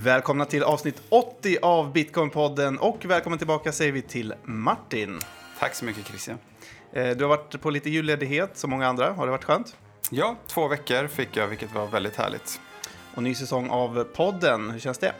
Välkomna till avsnitt 80 av Bitcoin-podden och välkommen tillbaka säger vi till Martin. Tack så mycket Christian. Eh, Du har varit på lite julledighet som många andra. Har det varit skönt? Ja, två veckor fick jag, vilket var väldigt härligt. Och ny säsong av podden. Hur känns det?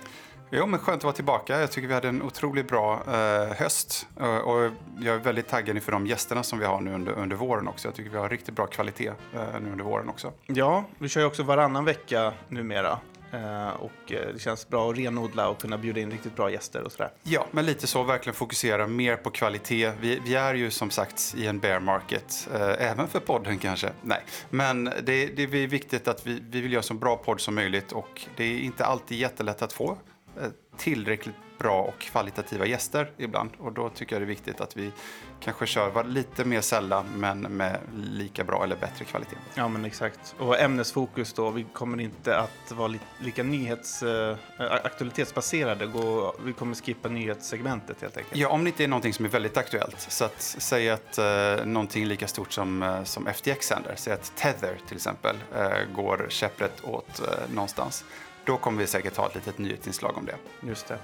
Jo, men skönt att vara tillbaka. Jag tycker vi hade en otroligt bra eh, höst. Eh, och jag är väldigt taggad inför de gästerna som vi har nu under, under våren också. Jag tycker vi har riktigt bra kvalitet eh, nu under våren också. Ja, vi kör ju också varannan vecka numera. Eh, och eh, det känns bra att renodla och kunna bjuda in riktigt bra gäster och sådär. Ja, men lite så verkligen fokusera mer på kvalitet. Vi, vi är ju som sagt i en bear market, eh, även för podden kanske. Nej, men det, det är viktigt att vi, vi vill göra så bra podd som möjligt och det är inte alltid jättelätt att få eh, tillräckligt bra och kvalitativa gäster ibland. Och då tycker jag det är viktigt att vi kanske kör lite mer sällan men med lika bra eller bättre kvalitet. Ja, men exakt. Och ämnesfokus då. Vi kommer inte att vara li- lika nyhets, eh, aktualitetsbaserade. Gå, vi kommer skippa nyhetssegmentet helt enkelt. Ja, om det inte är någonting som är väldigt aktuellt. Så att säga att eh, någonting lika stort som, eh, som FTX händer, säg att Tether till exempel eh, går käpprätt åt någonstans. Då kommer vi säkert ha ett litet nyhetsinslag om det. Just det.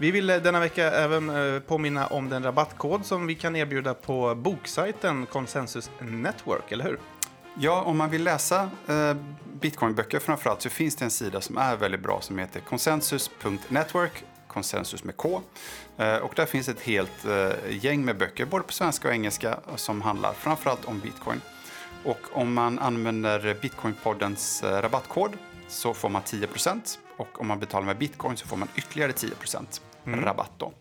Vi vill eh, denna vecka även eh, påminna om den rabattkod som vi kan erbjuda på boksajten Consensus Network, eller hur? Ja, om man vill läsa eh, bitcoinböcker framförallt så finns det en sida som är väldigt bra som heter consensus.network, konsensus med K. Eh, och där finns ett helt eh, gäng med böcker, både på svenska och engelska, som handlar framförallt om bitcoin. Och om man använder Bitcoinpoddens eh, rabattkod så får man 10% och om man betalar med bitcoin så får man ytterligare 10% rabatt då.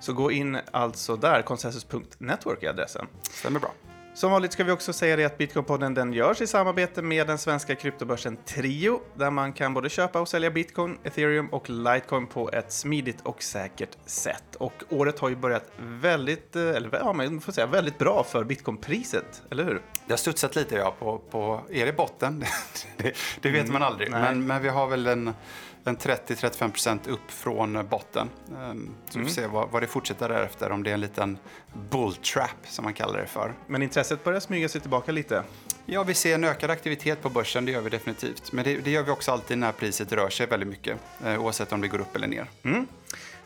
Så gå in alltså där, consensus.network är adressen. Stämmer bra. Som vanligt ska vi också säga det att Bitcoinpodden den görs i samarbete med den svenska kryptobörsen Trio, där man kan både köpa och sälja bitcoin, ethereum och litecoin på ett smidigt och säkert sätt. Och året har ju börjat väldigt, eh, eller ja, man får säga väldigt bra för bitcoinpriset, eller hur? Det har studsat lite ja, på, på er i botten. det, det vet man aldrig. Mm, nej. Men, men vi har väl en, en 30-35% upp från botten. Ehm, Så vi får se vad, vad det fortsätter därefter. Om det är en liten bull trap som man kallar det för. Men intresset börjar smyga sig tillbaka lite. Ja, vi ser en ökad aktivitet på börsen, det gör vi definitivt. Men det, det gör vi också alltid när priset rör sig väldigt mycket. eh, Oavsett om det går upp eller ner.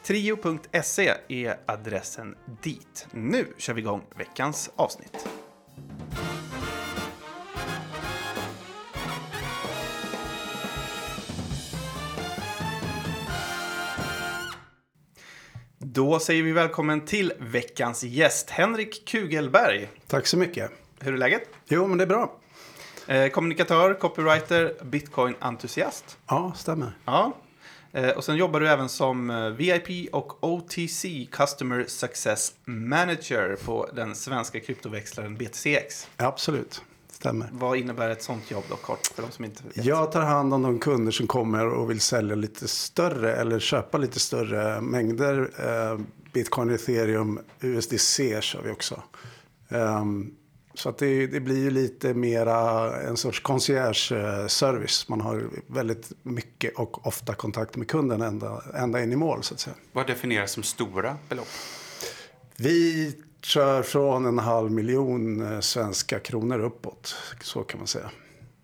Trio.se är adressen dit. Nu kör vi igång veckans avsnitt. Då säger vi välkommen till veckans gäst, Henrik Kugelberg. Tack så mycket. Hur är läget? Jo, men det är bra. Eh, kommunikatör, copywriter, bitcoin-entusiast. Ja, stämmer. Ja. Eh, Och sen jobbar du även som eh, VIP och OTC Customer Success Manager på den svenska kryptoväxlaren BTCX. Absolut, stämmer. Vad innebär ett sånt jobb då kort för de som inte vet? Jag tar hand om de kunder som kommer och vill sälja lite större eller köpa lite större mängder eh, bitcoin, ethereum, USDC kör vi också. Ehm, så att det, det blir ju lite mera en sorts concierge-service. Man har väldigt mycket och ofta kontakt med kunden ända, ända in i mål så att säga. Vad definieras som stora belopp? Vi kör från en halv miljon eh, svenska kronor uppåt. Så kan man säga.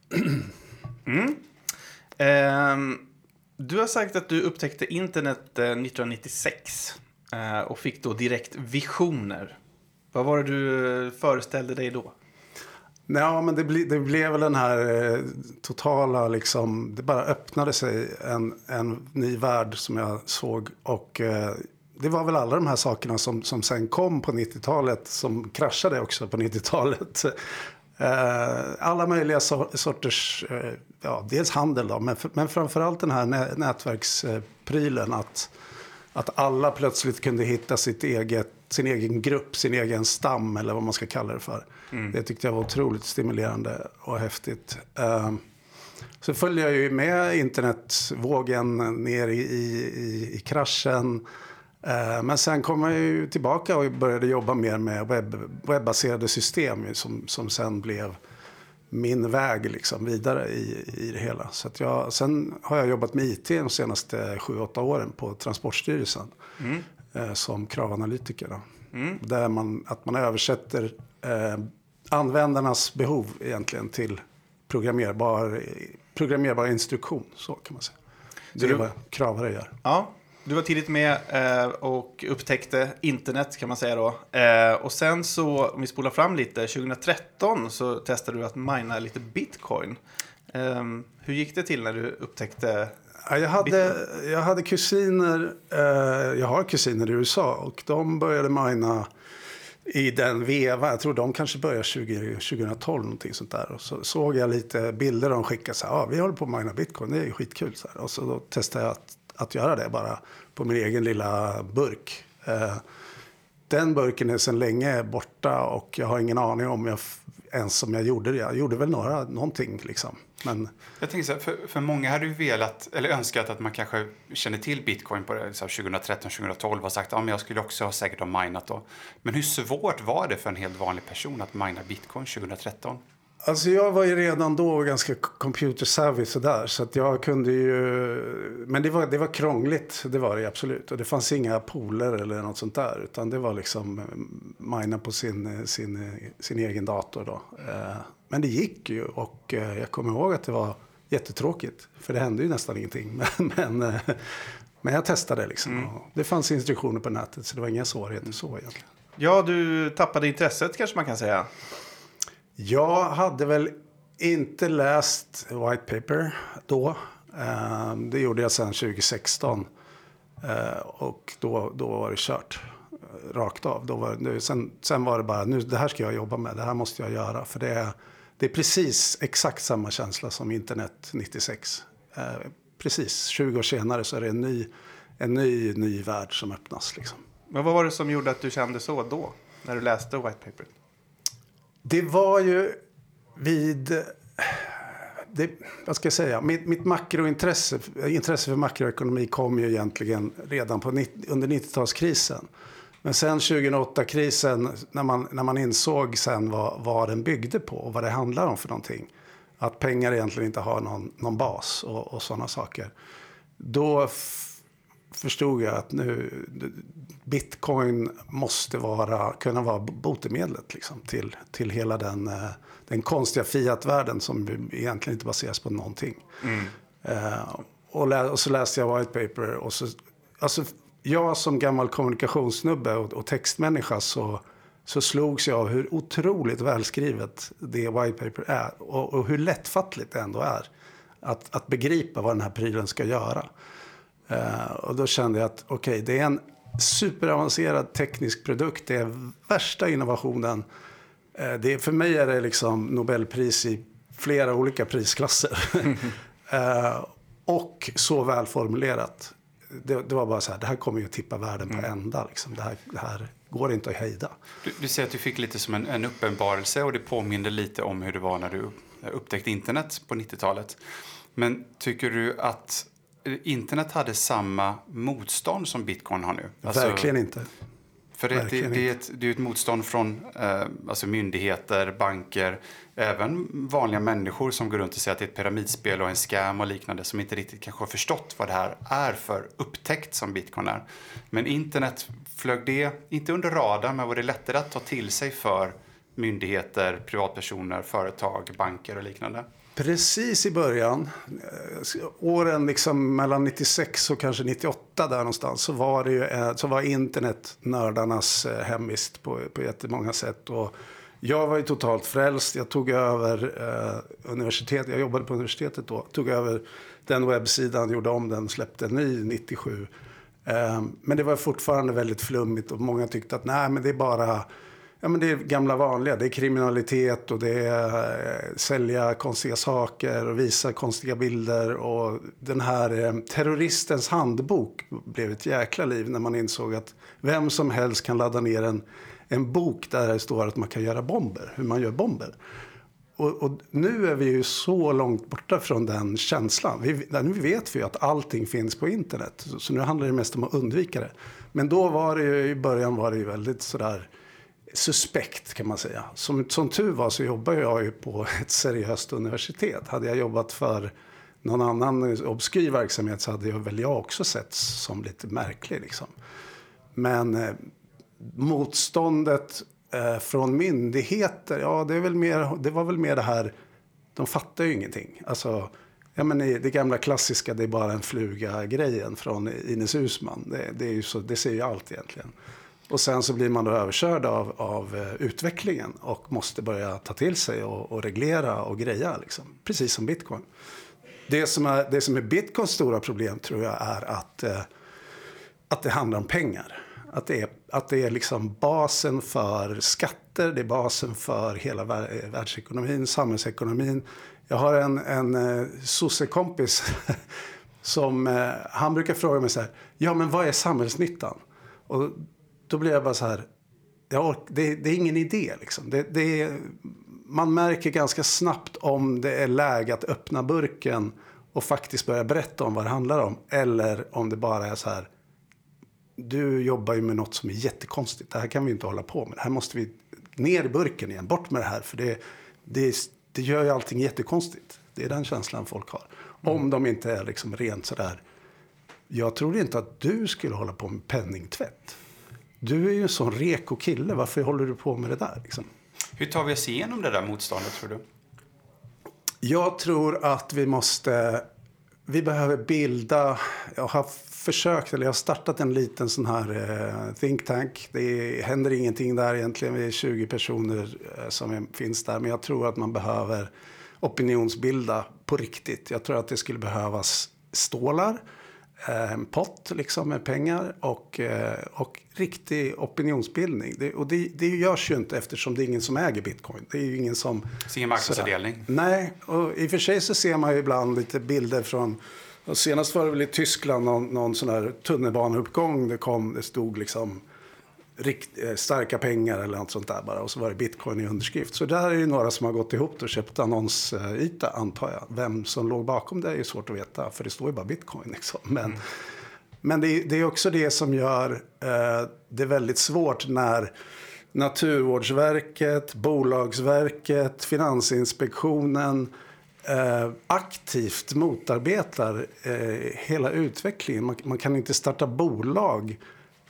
Ehm, du har sagt att du upptäckte internet eh, 1996 eh, och fick då direkt visioner. Vad var det du eh, föreställde dig då? Ja, men det, ble, det blev väl den här eh, totala, liksom, det bara öppnade sig en, en ny värld som jag såg. Och eh, det var väl alla de här sakerna som, som sen kom på 90-talet, som kraschade också på 90-talet. Eh, alla möjliga so- sorters, eh, ja, dels handel då, men, men framförallt den här nä- nätverksprylen. Att, att alla plötsligt kunde hitta sitt eget, sin egen grupp, sin egen stam eller vad man ska kalla det för. Det tyckte jag var otroligt stimulerande och häftigt. Eh, så följde jag ju med internetvågen ner i, i, i kraschen. Eh, Men sen kom jag ju tillbaka och började jobba mer med webb, webbaserade system som, som sen blev min väg liksom vidare i, i det hela. Så jag, sen har jag jobbat med IT de senaste 7-8 åren på Transportstyrelsen eh, som kravanalytiker. Då. Där man, att man översätter eh, användarnas behov egentligen till programmerbar, programmerbar instruktion. Så kan man säga. Det är vad kravare gör. Ja, du var tidigt med eh, och upptäckte internet kan man säga då. Eh, och sen så, om vi spolar fram lite, 2013 så testade du att mina lite bitcoin. Eh, hur gick det till när du upptäckte? Ja, jag, hade, jag hade kusiner, eh, jag har kusiner i USA och de började mina i den veva. Jag tror de kanske började 20, 2012 någonting sånt där. Och så såg jag lite bilder de skickade. Så här, ah, vi håller på att mina bitcoin, det är ju skitkul. Så här. Och så då testade jag att, att göra det bara på min egen lilla burk. Eh, den burken är sedan länge borta och jag har ingen aning om jag ens om jag gjorde det. Jag gjorde väl några, någonting liksom. Men Jag tänker så här, för, för många hade ju velat, eller önskat att man kanske känner till bitcoin på det, så här 2013, 2012 och sagt att ja, jag skulle också ha säkert ha minat då. Men hur svårt var det för en helt vanlig person att mina bitcoin 2013? Alltså jag var ju redan då ganska computer savvy sådär. Så att jag kunde ju... Men det var, det var krångligt, det var det absolut. Och det fanns inga pooler eller något sånt där. Utan det var liksom eh, mina på sin, eh, sin, eh, sin egen dator då. Men det gick ju och jag kommer ihåg att det var jättetråkigt. För det hände ju nästan ingenting. Men, men, men jag testade liksom. Och Det fanns instruktioner på nätet så det var inga svårigheter så egentligen. Ja, du tappade intresset kanske man kan säga. Jag hade väl inte läst White Paper då. Ehm, det gjorde jag sen 2016. Eh, och då, då var det kört. Eh, rakt av. Då var, nu, sen, sen var det bara, nu, det här ska jag jobba med. Det här måste jag göra. För det är, det är precis exakt samma känsla som internet 96. Eh, precis, 20 år senare så är det en ny, en ny, ny värld som öppnas. Liksom. Men vad var det som gjorde att du kände så då? När du läste White Paper? Det var ju vid... Det, vad ska jag säga? Mitt, mitt makrointresse intresse för makroekonomi kom ju egentligen redan på, under 90-talskrisen. Men sen 2008-krisen, när man, när man insåg sen vad, vad den byggde på och vad det handlar om för någonting. Att pengar egentligen inte har någon, någon bas och, och sådana saker. Då förstod jag att nu bitcoin måste vara, kunna vara botemedlet liksom, till, till hela den, eh, den konstiga fiatvärlden som egentligen inte baseras på någonting. Eh, och, lä- och så läste jag white paper och så, alltså, jag som gammal kommunikationssnubbe och, och textmänniska så, så slogs jag av hur otroligt välskrivet det white paper är och, och hur lättfattligt det ändå är att, att begripa vad den här prylen ska göra. Eh, och då kände jag att okej, det är en superavancerad teknisk produkt. Det är värsta innovationen. Eh, det är, för mig är det liksom Nobelpris i flera olika prisklasser. eh, och så välformulerat. Det, det var bara så här, det här kommer ju att tippa världen på ända. Liksom. Det, här, det här går inte att hejda. Du, du säger att du fick lite som en, en uppenbarelse och det påminner lite om hur det var när du upptäckte internet på 90-talet. Men tycker du att internet hade samma motstånd som bitcoin har nu? Alltså, Verkligen inte. För det, det, det, är ett, det är ett motstånd från eh, alltså myndigheter, banker, även vanliga människor som går runt och säger att det är ett pyramidspel och en scam och liknande som inte riktigt kanske har förstått vad det här är för upptäckt som bitcoin är. Men internet flög det, inte under radarn, men var det lättare att ta till sig för myndigheter, privatpersoner, företag, banker och liknande? Precis i början, eh, åren liksom mellan 96 och kanske 98 där någonstans, så var, det ju, eh, så var internet nördarnas eh, hemvist på, på jättemånga sätt. Och jag var ju totalt frälst. Jag tog över eh, universitetet, jag jobbade på universitetet då, tog över den webbsidan, gjorde om den, släppte en ny 97. Eh, men det var fortfarande väldigt flummigt och många tyckte att nej, men det är bara Ja, men det är gamla vanliga. Det är kriminalitet och det är eh, sälja konstiga saker och visa konstiga bilder. Och den här eh, terroristens handbok blev ett jäkla liv när man insåg att vem som helst kan ladda ner en, en bok där det står att man kan göra bomber, hur man gör bomber. Och, och nu är vi ju så långt borta från den känslan. Vi, nu vet vi ju att allting finns på internet. Så, så nu handlar det mest om att undvika det. Men då var det ju, i början var det ju väldigt sådär suspekt kan man säga. Som, som tur var så jobbar jag ju på ett seriöst universitet. Hade jag jobbat för någon annan obskyr verksamhet så hade jag väl jag också sett som lite märklig. Liksom. Men eh, motståndet eh, från myndigheter, ja det, är väl mer, det var väl mer det här, de fattar ju ingenting. Alltså, Ja, men det gamla klassiska, det är bara en fluga-grejen från Ines Husman. Det, det, är ju så, det säger ju allt egentligen. Och sen så blir man då överkörd av, av eh, utvecklingen och måste börja ta till sig och, och reglera och greja. Liksom. Precis som bitcoin. Det som, är, det som är bitcoins stora problem tror jag är att, eh, att det handlar om pengar. Att det är, att det är liksom basen för skatter, det är basen för hela eh, världsekonomin, samhällsekonomin. Jag har en, en eh, sossekompis som, eh, han brukar fråga mig så här, ja men vad är samhällsnyttan? Och då blir jag bara så här, jag ork, det, det, är ingen idé liksom. Det, det är, man märker ganska snabbt om det är läge att öppna burken och faktiskt börja berätta om vad det handlar om. Eller om det bara är så här, du jobbar ju med något som är jättekonstigt. Det här kan vi inte hålla på med. Det här måste vi ner i burken igen. Bort med det här. För det, det, det gör ju allting jättekonstigt. Det är den känslan folk har. Mm. Om de inte är liksom rent sådär. Jag tror inte att du skulle hålla på med penningtvätt. Du är ju en sån reko kille. Varför håller du på med det där? Liksom? Hur tar vi oss igenom det där motståndet tror du? Jag tror att vi måste... Vi behöver bilda... Jag har försökt, eller jag har startat en liten sån här eh, think tank. Det händer ingenting där egentligen. Vi är 20 personer eh, som finns där. Men jag tror att man behöver opinionsbilda på riktigt. Jag tror att det skulle behövas stålar en pott liksom med pengar och, eh, och riktig opinionsbildning. Det, och det, det görs ju inte eftersom det är ingen som äger bitcoin. Det är ju ingen som... Ingen marknadsavdelning? Nej, och i och för sig så ser man ju ibland lite bilder från Senast var det väl i Tyskland någon, någon sån här tunnelbaneuppgång. Det kom, det stod liksom rikt, eh, starka pengar eller något sånt där bara. Och så var det bitcoin i underskrift. Så där är det några som har gått ihop och köpt annonsyta antar jag. Vem som låg bakom det är svårt att veta. För det står ju bara bitcoin liksom. Men, mm. men det, det, är också det som gör eh, det väldigt svårt när Naturvårdsverket, Bolagsverket, Finansinspektionen eh, aktivt motarbetar eh, hela utvecklingen. Man, man, kan inte starta bolag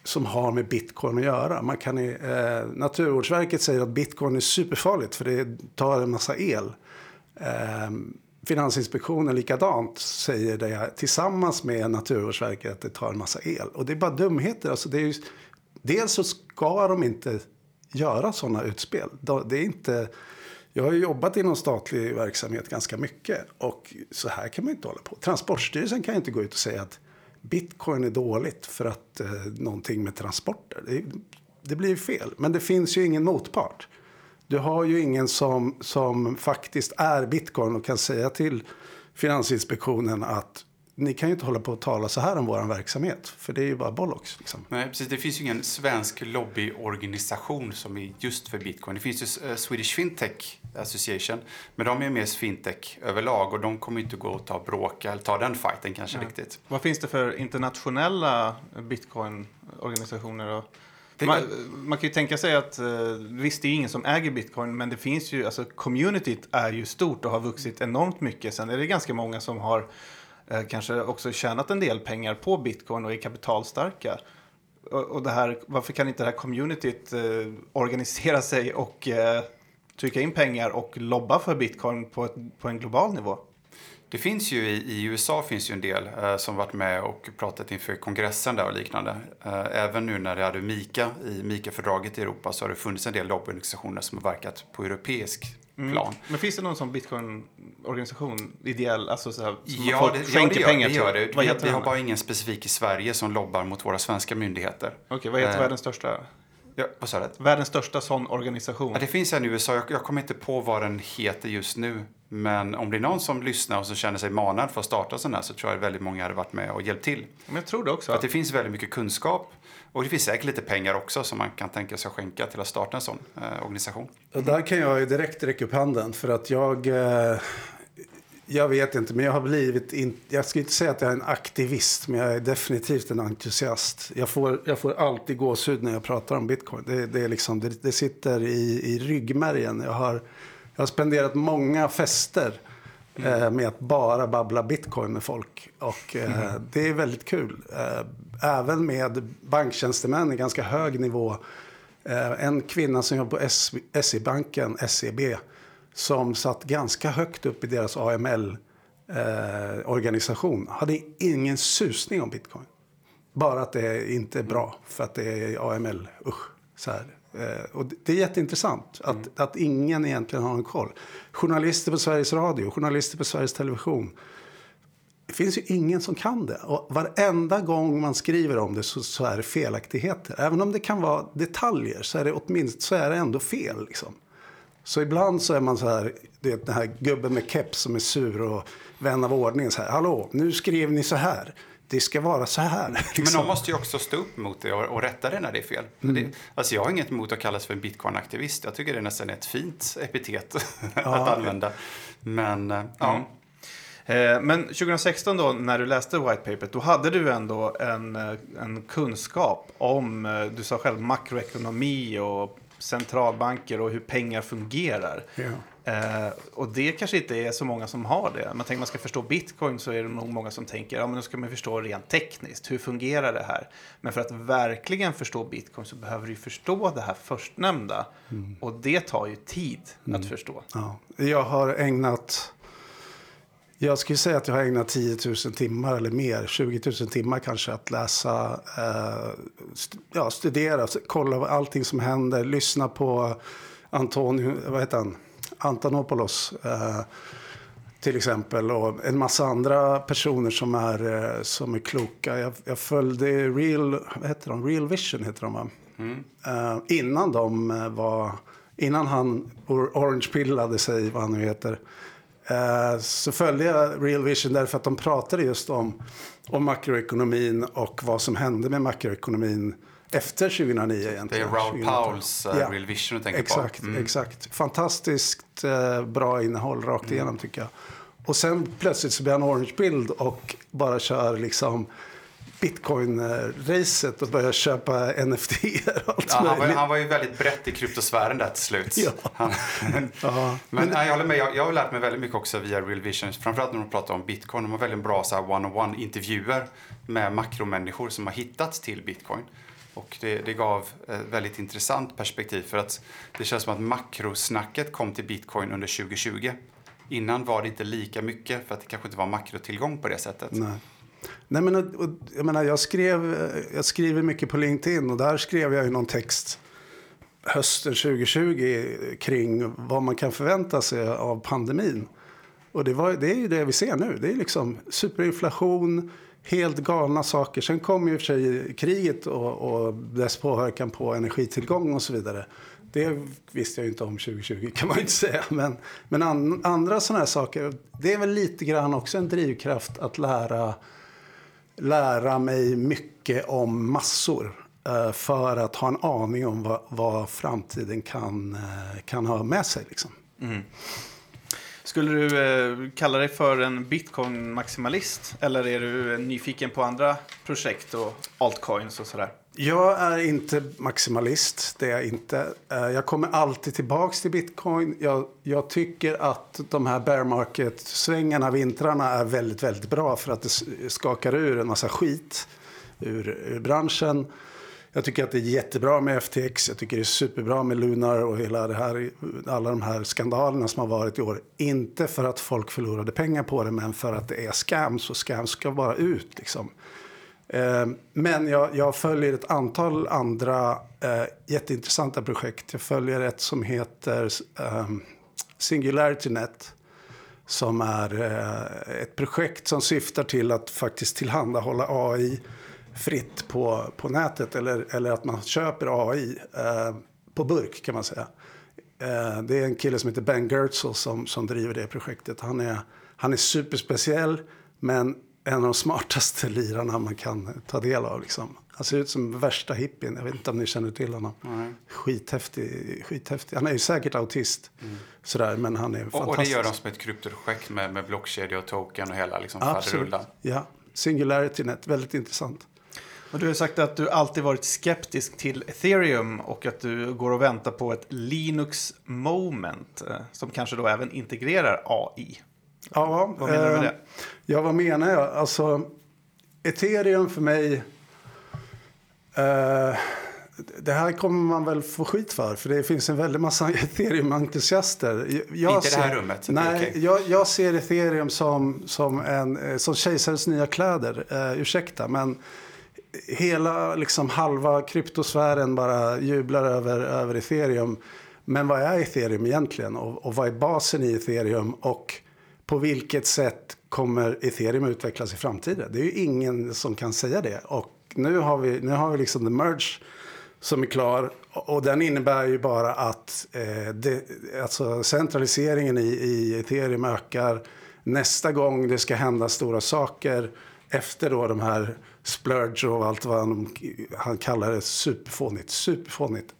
som har med bitcoin att göra. Man kan, eh, Naturvårdsverket säger att bitcoin är superfarligt för det tar en massa el. Eh, Finansinspektionen likadant säger det tillsammans med Naturvårdsverket att det tar en massa el. Och det är bara dumheter. Alltså det är ju, dels så ska de inte göra sådana utspel. Det är inte, jag har jobbat inom statlig verksamhet ganska mycket och så här kan man inte hålla på. Transportstyrelsen kan inte gå ut och säga att bitcoin är dåligt för att eh, någonting med transporter. Det, det blir fel. Men det finns ju ingen motpart. Du har ju ingen som, som faktiskt är bitcoin och kan säga till Finansinspektionen att ni kan ju inte hålla på och tala så här om vår verksamhet. För det är ju bara bollocks. Liksom. Nej, precis. Det finns ju ingen svensk lobbyorganisation som är just för bitcoin. Det finns ju uh, Swedish Fintech Association. Men de är mer fintech överlag och de kommer inte gå och ta bråka eller ta den fighten kanske ja. riktigt. Vad finns det för internationella bitcoin-organisationer? Man, man, kan ju tänka sig att, uh, visst det är ingen som äger bitcoin, men det finns ju, alltså communityt är ju stort och har vuxit enormt mycket. Sen är det ganska många som har Eh, Eh, kanske också tjänat en del pengar på bitcoin och är kapitalstarka. Och, det här, varför kan inte det här communityt eh, organisera sig och eh, trycka in pengar och lobba för bitcoin på, ett, på en global nivå? Det finns ju i, i USA finns ju en del eh, som varit med och pratat inför kongressen där och liknande. Eh, även nu när det hade MIKA i MIKA-fördraget i Europa så har det funnits en del lobbyorganisationer som har verkat på europeisk plan. Men finns det någon sån bitcoin-organisation, ideell, alltså så här, som ja, det, ja, det gör, pengar det. Gör det. Vi, vi har bara ingen specifik i Sverige som lobbar mot våra svenska myndigheter. Okej, okay, vad heter eh, världens största? Ja, vad sa du? Världens största sån organisation. Ja, det finns en i USA. Jag, jag kommer inte på vad den heter just nu. Men om det är någon som lyssnar och som känner sig manad för att starta sån här så tror jag att väldigt många hade varit med och hjälpt till. Men jag tror det också. För att det finns väldigt mycket kunskap och det finns säkert lite pengar också som man kan tänka sig att skänka till att starta en sån eh, organisation. Och där kan jag direkt räcka upp handen för att jag eh, jag vet inte, men jag har blivit... In, jag ska inte säga att jag är en aktivist, men jag är definitivt en entusiast. Jag får, jag får alltid gåshud när jag pratar om bitcoin. Det, det, är liksom, det, det sitter i, i ryggmärgen. Jag har, jag har spenderat många fester eh, med att bara babbla bitcoin med folk. Och eh, mm. det är väldigt kul. Eh, även med banktjänstemän i ganska hög nivå. Eh, en kvinna som jobbar på SE-banken, SEB, som satt ganska högt upp i deras AML eh, hade ingen susning om bitcoin. Bara att det inte är bra för att det är AML. Usch, så här. Eh, och det är jätteintressant att, mm. att ingen egentligen har en koll. Journalister på Sveriges Radio, journalister på Sveriges Television. Det finns ju ingen som kan det. Och varenda gång man skriver om det så, så är det felaktigheter. Även om det kan vara detaljer så är det åtminstone så är det ändå fel. Liksom. Så ibland så är man så här, det är den här gubben med keps som är sur och vän av ordning. Så här, Hallå, nu skrev ni så här det ska vara så här. Liksom. Men de måste ju också stå upp mot det och, och rätta det när det är fel. Mm. Det, alltså jag har inget emot att kallas för en bitcoin-aktivist. Jag tycker det är nästan ett fint epitet ja. att använda. Men, mm. ja. Eh, men 2016 då, när du läste White Paper, då hade du ändå en, eh, en kunskap om, eh, du sa själv, makroekonomi och centralbanker och hur pengar fungerar. Eh, och det kanske inte är så många som har det. Man tänker man ska förstå bitcoin så är det nog många som tänker ja men då ska man förstå rent tekniskt. Hur fungerar det här? Men för att verkligen förstå bitcoin så behöver du förstå det här förstnämnda. Mm. Och det tar ju tid mm. att förstå. Ja. Jag har ägnat jag skulle säga att jag har ägnat 10 000 timmar eller mer, 20 000 timmar kanske, att läsa, eh, st ja, studera, kolla allting som händer, lyssna på Antonio, vad heter han? Antonopoulos eh, till exempel och en massa andra personer som är, eh, som är kloka. Jag, jag följde Real, vad heter de? Real Vision heter de va? Mm. Eh, innan de eh, var, innan han orange-pillade sig, vad han nu heter. Eh, så följde jag Real Vision därför att de pratade just om, om makroekonomin och vad som hände med makroekonomin efter 2009 egentligen. Det är Raoul Pauls uh, ja. Real Vision du tänker exakt, på. Mm. Exakt, Fantastiskt uh, bra innehåll rakt mm. igenom tycker jag. Och sen plötsligt så blir han orange-bild och bara kör liksom bitcoin-racet och börjar köpa NFT och allt ja, han, var, han var ju väldigt brett i kryptosfären där till slut. Ja. Han, ja, men, men jag håller med. Jag, jag har lärt mig väldigt mycket också via Real Vision. Framförallt när de pratar om bitcoin. De har väldigt bra one-on-one intervjuer med makromänniskor som har hittats till bitcoin. Och det, det gav ett väldigt intressant perspektiv för att det känns som att makrosnacket kom till bitcoin under 2020. Innan var det inte lika mycket för att det kanske inte var makrotillgång på det sättet. Nej. Nej, men, och, jag, menar, jag, skrev, eh, jag skriver mycket på LinkedIn och där skrev jag ju någon text hösten 2020 kring vad man kan förvänta sig av pandemin. Och det, var, det är ju det vi ser nu. Det är liksom superinflation, helt galna saker. Sen kom ju i och för sig kriget och, och dess påverkan på energitillgång och så vidare. Det visste jag ju inte om 2020 kan man ju inte säga. Men, men an, andra sådana här saker, det är väl lite grann också en drivkraft att lära, lära mig mycket om massor. Eh, för att ha en aning om vad, vad framtiden kan, eh, kan ha med sig. Liksom. Mm. Skulle du eh, kalla dig för en bitcoin-maximalist? Eller är du nyfiken på andra projekt och altcoins och sådär? Jag är inte maximalist, det är jag inte. Eh, jag kommer alltid tillbaka till bitcoin. Jag, jag tycker att de här bear market-svängarna, vintrarna, är väldigt, väldigt bra för att det skakar ur en massa skit ur, ur branschen. Jag tycker att det är jättebra med FTX. Jag tycker det är superbra med Lunar och hela det här, alla de här skandalerna som har varit i år. Inte för att folk förlorade pengar på det, men för att det är scams och scams ska vara ut. Liksom. Eh, men jag, jag, följer ett antal andra eh, jätteintressanta projekt. Jag följer ett som heter eh, SingularityNet. Som är eh, ett projekt som syftar till att faktiskt tillhandahålla AI fritt på, på nätet. Eller, eller att man köper AI eh, på burk kan man säga. Eh, det är en kille som heter Ben Gertzel som, som driver det projektet. Han är, han är superspeciell men en av de smartaste lirarna man kan ta del av. Liksom. Han ser ut som värsta hippien. Jag vet inte om ni känner till honom. Mm. Skithäftig, skithäftig. Han är ju säkert autist. Mm. Sådär, men han är och, fantastisk. Och det gör de som ett kryptoprojekt med, med blockkedja och token och hela liksom, Absolut. Ja, SingularityNet. Väldigt intressant. Du har sagt att du alltid varit skeptisk till ethereum och att du går och väntar på ett Linux moment eh, som kanske då även integrerar AI. Ja, vad menar du med det? Eh, ja, vad menar jag? Alltså, ethereum för mig... Eh, det här kommer man väl få skit för, för det finns en väldig massa ethereum-entusiaster. Jag Inte i det här rummet, det Nej, okej. jag, jag ser ethereum som, som, en, eh, som kejsarens nya kläder. Uh, ursäkta, men hela liksom, halva kryptosfären bara jublar över, över ethereum. Men vad är ethereum egentligen? Och, och vad är basen i ethereum? Och på vilket sätt kommer ethereum utvecklas i framtiden? Det är ju ingen som kan säga det. Och nu har vi, nu har vi liksom the merge som är klar. Och den innebär ju bara att eh, det, alltså centraliseringen i, i ethereum ökar. Nästa gång det ska hända stora saker efter då de här splurge och allt vad han, han kallar det superfånigt. Superfånigt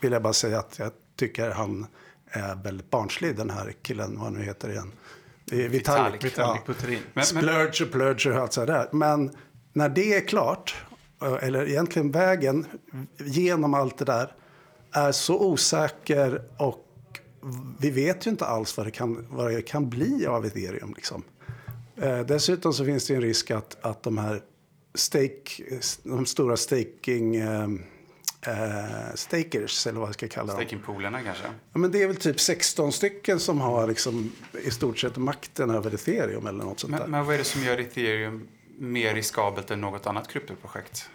vill jag bara säga att jag tycker han är väldigt barnslig den här killen, vad han nu heter igen. Är Vitalik. Vitalik Ja. Buterin. Men, Splurge och plurge och allt sådär. Men när det är klart, eller egentligen vägen genom allt det där, är så osäker och vi vet ju inte alls vad det kan, vad det kan bli av ethereum. Liksom. Eh, dessutom så finns det en risk att, att de här stake, de stora staking, eh, eh, stakers, eller vad jag ska kalla dem. Stakingpoolerna kanske? Ja, men det är väl typ 16 stycken som har liksom, i stort sett makten över ethereum eller något sånt där. Men, men vad är det som gör ethereum mer riskabelt än något annat kryptoprojekt?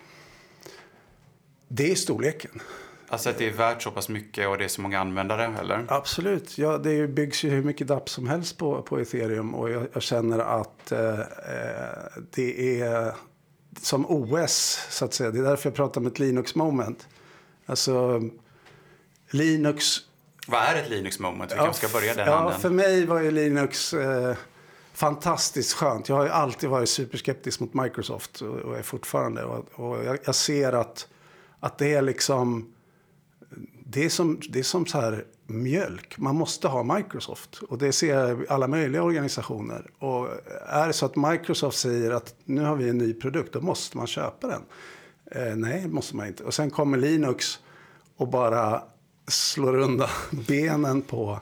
Det är storleken. Alltså att det är värt så pass mycket och det är så många användare, eller? Absolut. Ja, det byggs ju hur mycket DApp som helst på, på ethereum. Och jag, jag känner att eh, eh, det är som OS, så att säga. Det är därför jag pratar om ett Linux-moment. Alltså, Linux... Vad är ett Linux moment? Vi kanske ska börja den ja, handen. för mig var ju Linux eh, fantastiskt skönt. Jag har ju alltid varit superskeptisk mot Microsoft och, och är fortfarande. Och, och jag, jag ser att, att det är liksom... Det är som, det är som så här mjölk. Man måste ha Microsoft. Och det ser jag i alla möjliga organisationer. Och är det så att Microsoft säger att nu har vi en ny produkt, då måste man köpa den. Eh, nej, måste man inte. Och sen kommer Linux och bara slår undan benen på,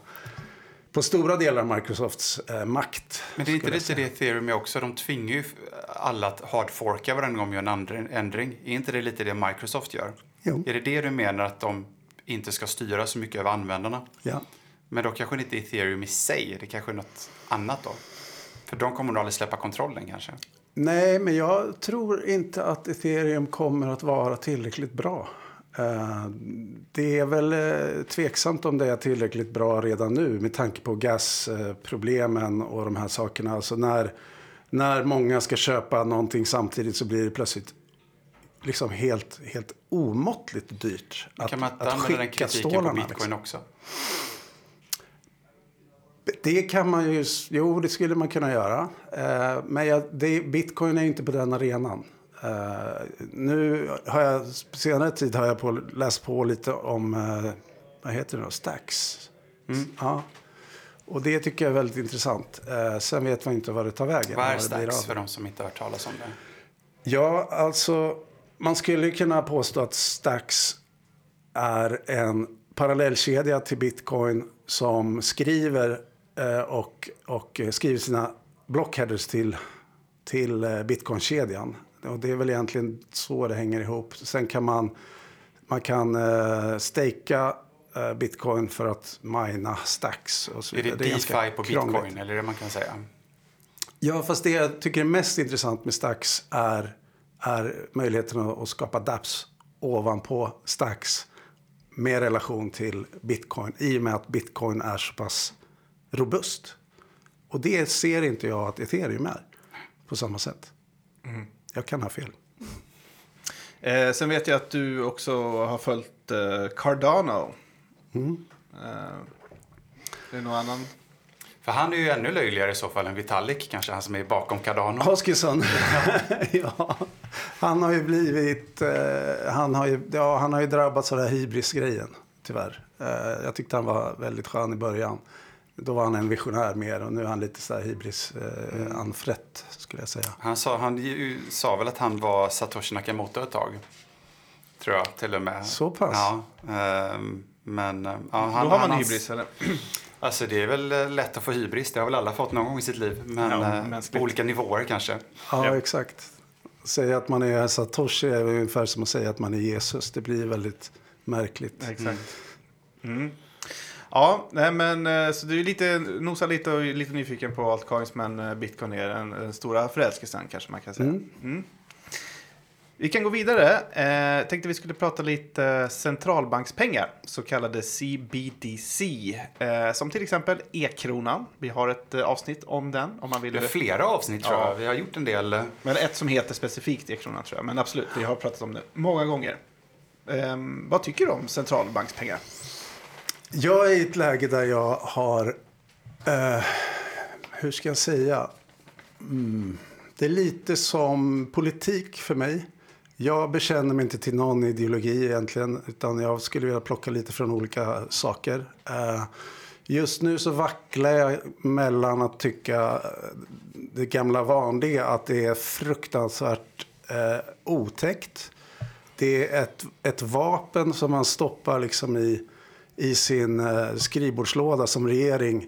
på stora delar av Microsofts eh, makt. Men det är inte lite det ethereum är också? De tvingar ju alla att hardforka varje gång de gör en ändring. Är inte det lite det Microsoft gör? Jo. Är det det du menar att de inte ska styra så mycket över användarna? Ja. Men då kanske det inte är ethereum i sig, det kanske är något annat då? För de kommer nog aldrig släppa kontrollen kanske? Nej, men jag tror inte att ethereum kommer att vara tillräckligt bra. Eh, Det är väl eh, tveksamt om det är tillräckligt bra redan nu med tanke på gasproblemen och de här sakerna. Alltså när, när många ska köpa någonting samtidigt så blir det plötsligt liksom helt, helt omåttligt dyrt att, kan man inte att använda den kritiken på bitcoin liksom. också? Det kan man ju, jo det skulle man kunna göra. Eh, men jag, det, bitcoin är inte på den arenan. Eh, nu har jag, senare tid har jag på, läst på lite om, eh, vad heter det då, stacks. Ja. Och det tycker jag är väldigt intressant. Eh, sen vet man inte vad det tar vägen. Vad är stacks för de som inte har hört talas om det? Ja, alltså man skulle kunna påstå att Stacks är en parallellkedja till Bitcoin som skriver eh, och, och skriver sina blockheaders till, till eh, Bitcoin-kedjan. Och det är väl egentligen så det hänger ihop. Sen kan man, man kan eh, staka eh, Bitcoin för att mina stacks och så Är det vidare. ganska DeFi på krångligt. bitcoin, eller är det man kan säga? Ja, fast det jag tycker är mest intressant med Stacks är, är möjligheten att, skapa dApps ovanpå Stacks med relation till bitcoin i och med att bitcoin är så pass robust. Och det ser inte jag att ethereum är på samma sätt. Jag kan ha fel. Eh, sen vet jag att du också har följt eh, Cardano. Mm. Eh, det är någon annan? För han är ju ännu löjligare i så fall än Vitalik, kanske han som är bakom Cardano. Hoskisson. ja, han har ju blivit... Eh, han, har ju, ja, han har ju drabbats av den här hybrisgrejen, tyvärr. Eh, jag tyckte han var väldigt skön i början. Då var han en visionär mer och nu är han lite så här hybris eh, anfrätt, skulle jag säga. Han sa, han ju- sa väl att han var Satoshi Nakamoto ett tag. Tror jag till och med. Så pass? Ja. ehm, men eh, ja, han, Då har man han, hybris, eller? Alltså det är väl eh, lätt att få hybris. Det har väl alla fått någon gång i sitt liv. Men Ja, på olika nivåer kanske. Ja, Ja. exakt. Säga att man är Satoshi är ungefär som att säga att man är Jesus. Det blir väldigt märkligt. Exakt. Mm. Ja, nej men eh, så du är lite, nosar lite och lite nyfiken på altcoins men eh, bitcoin är den, den stora förälskelsen kanske man kan säga. Mm. Vi kan gå vidare. Eh, tänkte vi skulle prata lite centralbankspengar, så kallade CBDC. Eh, som till exempel e-kronan. Vi har ett eh, avsnitt om den om man vill. Det är flera avsnitt tror Ja. jag. Vi har gjort en del. eh, Men ett som heter specifikt e-kronan tror jag. Men absolut, vi har pratat om det många gånger. Eh, vad tycker du om centralbankspengar? Jag är i ett läge där jag har, eh, hur ska jag säga, mm, det är lite som politik för mig. Jag bekänner mig inte till någon ideologi egentligen, utan jag skulle vilja plocka lite från olika saker. Eh, just nu så vacklar jag mellan att tycka det gamla vanliga, att det är fruktansvärt eh, otäckt. Det är ett, ett vapen som man stoppar liksom i, i sin eh, skrivbordslåda som regering.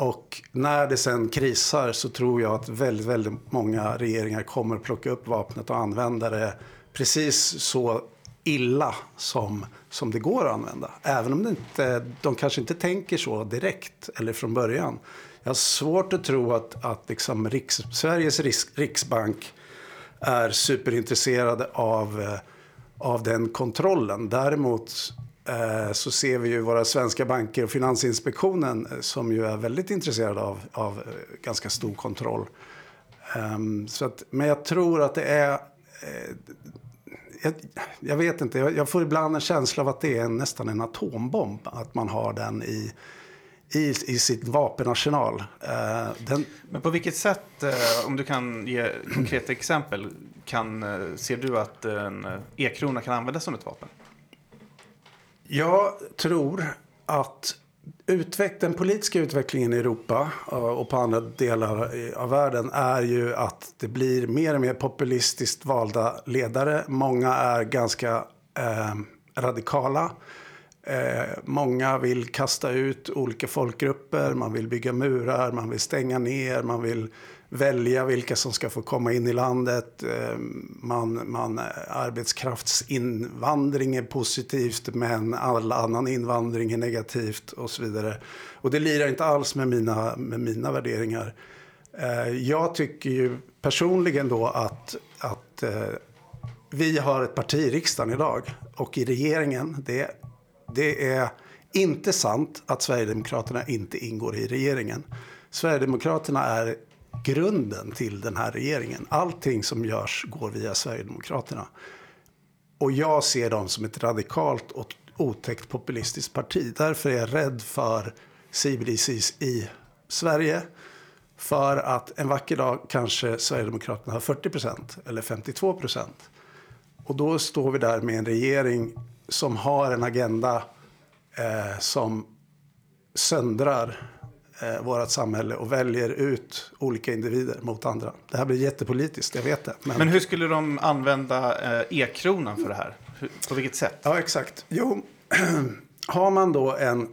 Och när det sen krisar så tror jag att väldigt, väldigt många regeringar kommer att plocka upp vapnet och använda det precis så illa som, som det går att använda. Även om det inte, de kanske inte tänker så direkt eller från början. Jag har svårt att tro att, att liksom Riks, Sveriges riks, riksbank är superintresserade av, eh, av den kontrollen. Däremot Eh, så ser vi ju våra svenska banker och Finansinspektionen eh, som ju är väldigt intresserade av, av eh, ganska stor kontroll. Ehm, så att, men jag tror att det är... Eh, jag, jag vet inte, jag, jag får ibland en känsla av att det är en, nästan en atombomb. Att man har den i, i, i sitt vapenarsenal. Den, Men på vilket sätt, eh, om du kan ge konkreta exempel, kan, ser du att en e-krona kan användas som ett vapen? Jag tror att utveck den politiska utvecklingen i Europa eh, och på andra delar av världen är ju att det blir mer och mer populistiskt valda ledare. Många är ganska eh, radikala. Eh, många vill kasta ut olika folkgrupper, man vill bygga murar, man vill stänga ner, man vill välja vilka som ska få komma in i landet. Ehm, man, man, eh, arbetskraftsinvandring är positivt men all annan invandring är negativt och så vidare. Och det lirar inte alls med mina, med mina värderingar. Ehm, jag tycker ju personligen då att, att eh, vi har ett parti i riksdagen idag och i regeringen. Det, det är inte sant att Sverigedemokraterna inte ingår i regeringen. Sverigedemokraterna är grunden till den här regeringen. Allting som görs går via Sverigedemokraterna. Och jag ser dem som ett radikalt och otäckt populistiskt parti. Därför är jag rädd för CBDCs i Sverige. För att en vacker dag kanske Sverigedemokraterna har 40 procent eller 52 procent. Och då står vi där med en regering som har en agenda eh, som söndrar eh, vårt samhälle och väljer ut olika individer mot andra. Det här blir jättepolitiskt, jag vet det. Men, Men hur skulle de använda eh, e-kronan för det här? Hur, på vilket sätt? Ja, exakt. Jo, har man då en,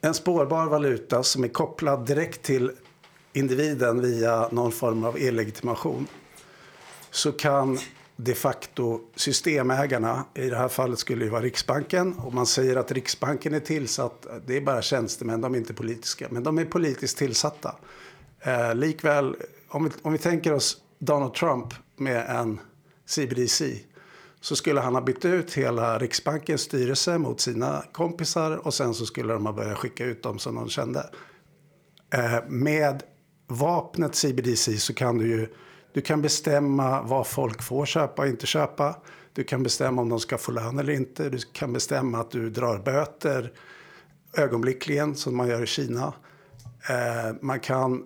en spårbar valuta som är kopplad direkt till individen via någon form av e-legitimation så kan de facto systemägarna, i det här fallet skulle det vara Riksbanken, och man säger att Riksbanken är tillsatt, det är bara tjänstemän, de är inte politiska, men de är politiskt tillsatta. Eh, likväl, om vi, om vi tänker oss Donald Trump med en CBDC så skulle han ha bytt ut hela Riksbankens styrelse mot sina kompisar och sen så skulle de ha börjat skicka ut dem som de kände. Eh, med vapnet CBDC så kan du ju du kan bestämma vad folk får köpa och inte köpa. Du kan bestämma om de ska få lön eller inte. Du kan bestämma att du drar böter ögonblickligen som man gör i Kina. Eh, man, kan,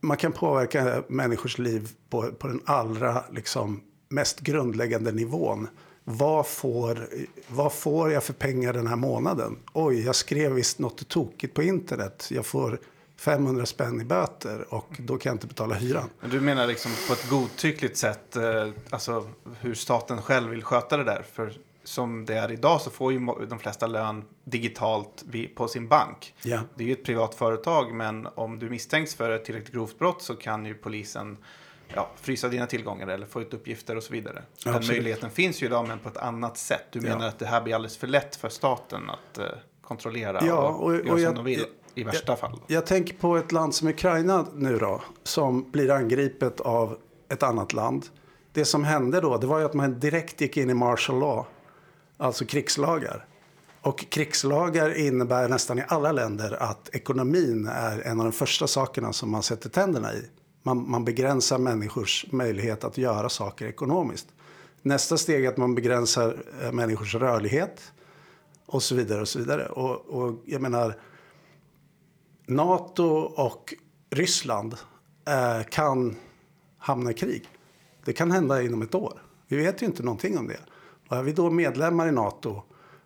man kan påverka människors liv på, på den allra liksom, mest grundläggande nivån. Vad får, vad får jag för pengar den här månaden? Oj, jag skrev visst något tokigt på internet. Jag får 500 spänn i böter och då kan jag inte betala hyran. Men Du menar liksom på ett godtyckligt sätt, eh, alltså hur staten själv vill sköta det där? För som det är idag så får ju de flesta lön digitalt på sin bank. Ja. Det är ju ett privat företag, men om du misstänks för ett tillräckligt grovt brott så kan ju polisen ja, frysa dina tillgångar eller få ut uppgifter och så vidare. Ja, Den absolut. möjligheten finns ju idag men på ett annat sätt. Du Ja. menar att det här blir alldeles för lätt för staten att eh, kontrollera Ja, och, och- och som jag- de vill i värsta fall. Jag tänker på ett land som Ukraina nu då, som blir angripet av ett annat land. Det som hände då, det var ju att man direkt gick in i martial law, alltså krigslagar. Och krigslagar innebär nästan i alla länder att ekonomin är en av de första sakerna som man sätter tänderna i. Man, man begränsar människors möjlighet att göra saker ekonomiskt. Nästa steg är att man begränsar eh, människors rörlighet och så vidare. Och så vidare. Och, och jag menar, NATO och Ryssland eh, kan hamna i krig. Det kan hända inom ett år. Vi vet ju inte någonting om det. Och är vi då medlemmar i NATO,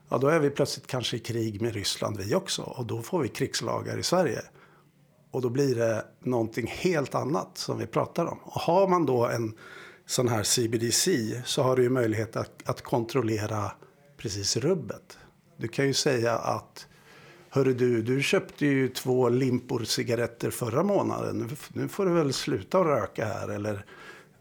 ja då är vi plötsligt kanske i krig med Ryssland vi också. Och då får vi krigslagar i Sverige. Och då blir det någonting helt annat som vi pratar om. Och har man då en sån här CBDC så har du ju möjlighet att, att kontrollera precis rubbet. Du kan ju säga att Hörru du, du köpte ju två limpor cigaretter förra månaden. Nu, får du väl sluta att röka här. Eller,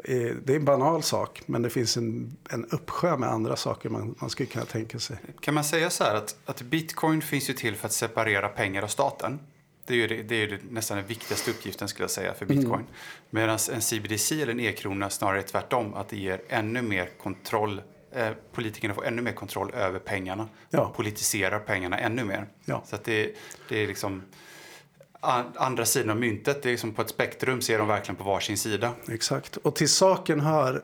eh, det är en banal sak, men det finns en, en uppsjö med andra saker man, man skulle kunna tänka sig. Kan man säga så här att, att bitcoin finns ju till för att separera pengar och staten? Det är ju, det, det är ju nästan den viktigaste uppgiften skulle jag säga för bitcoin. Medan en CBDC eller en e-krona snarare är tvärtom, att det ger ännu mer kontroll. Eh, politikerna får ännu mer kontroll över pengarna. Ja. Politiserar pengarna ännu mer. Ja. Så att det, det är liksom an- andra sidan av myntet. Det är som på ett spektrum ser de verkligen på varsin sida. Exakt. Och till saken hör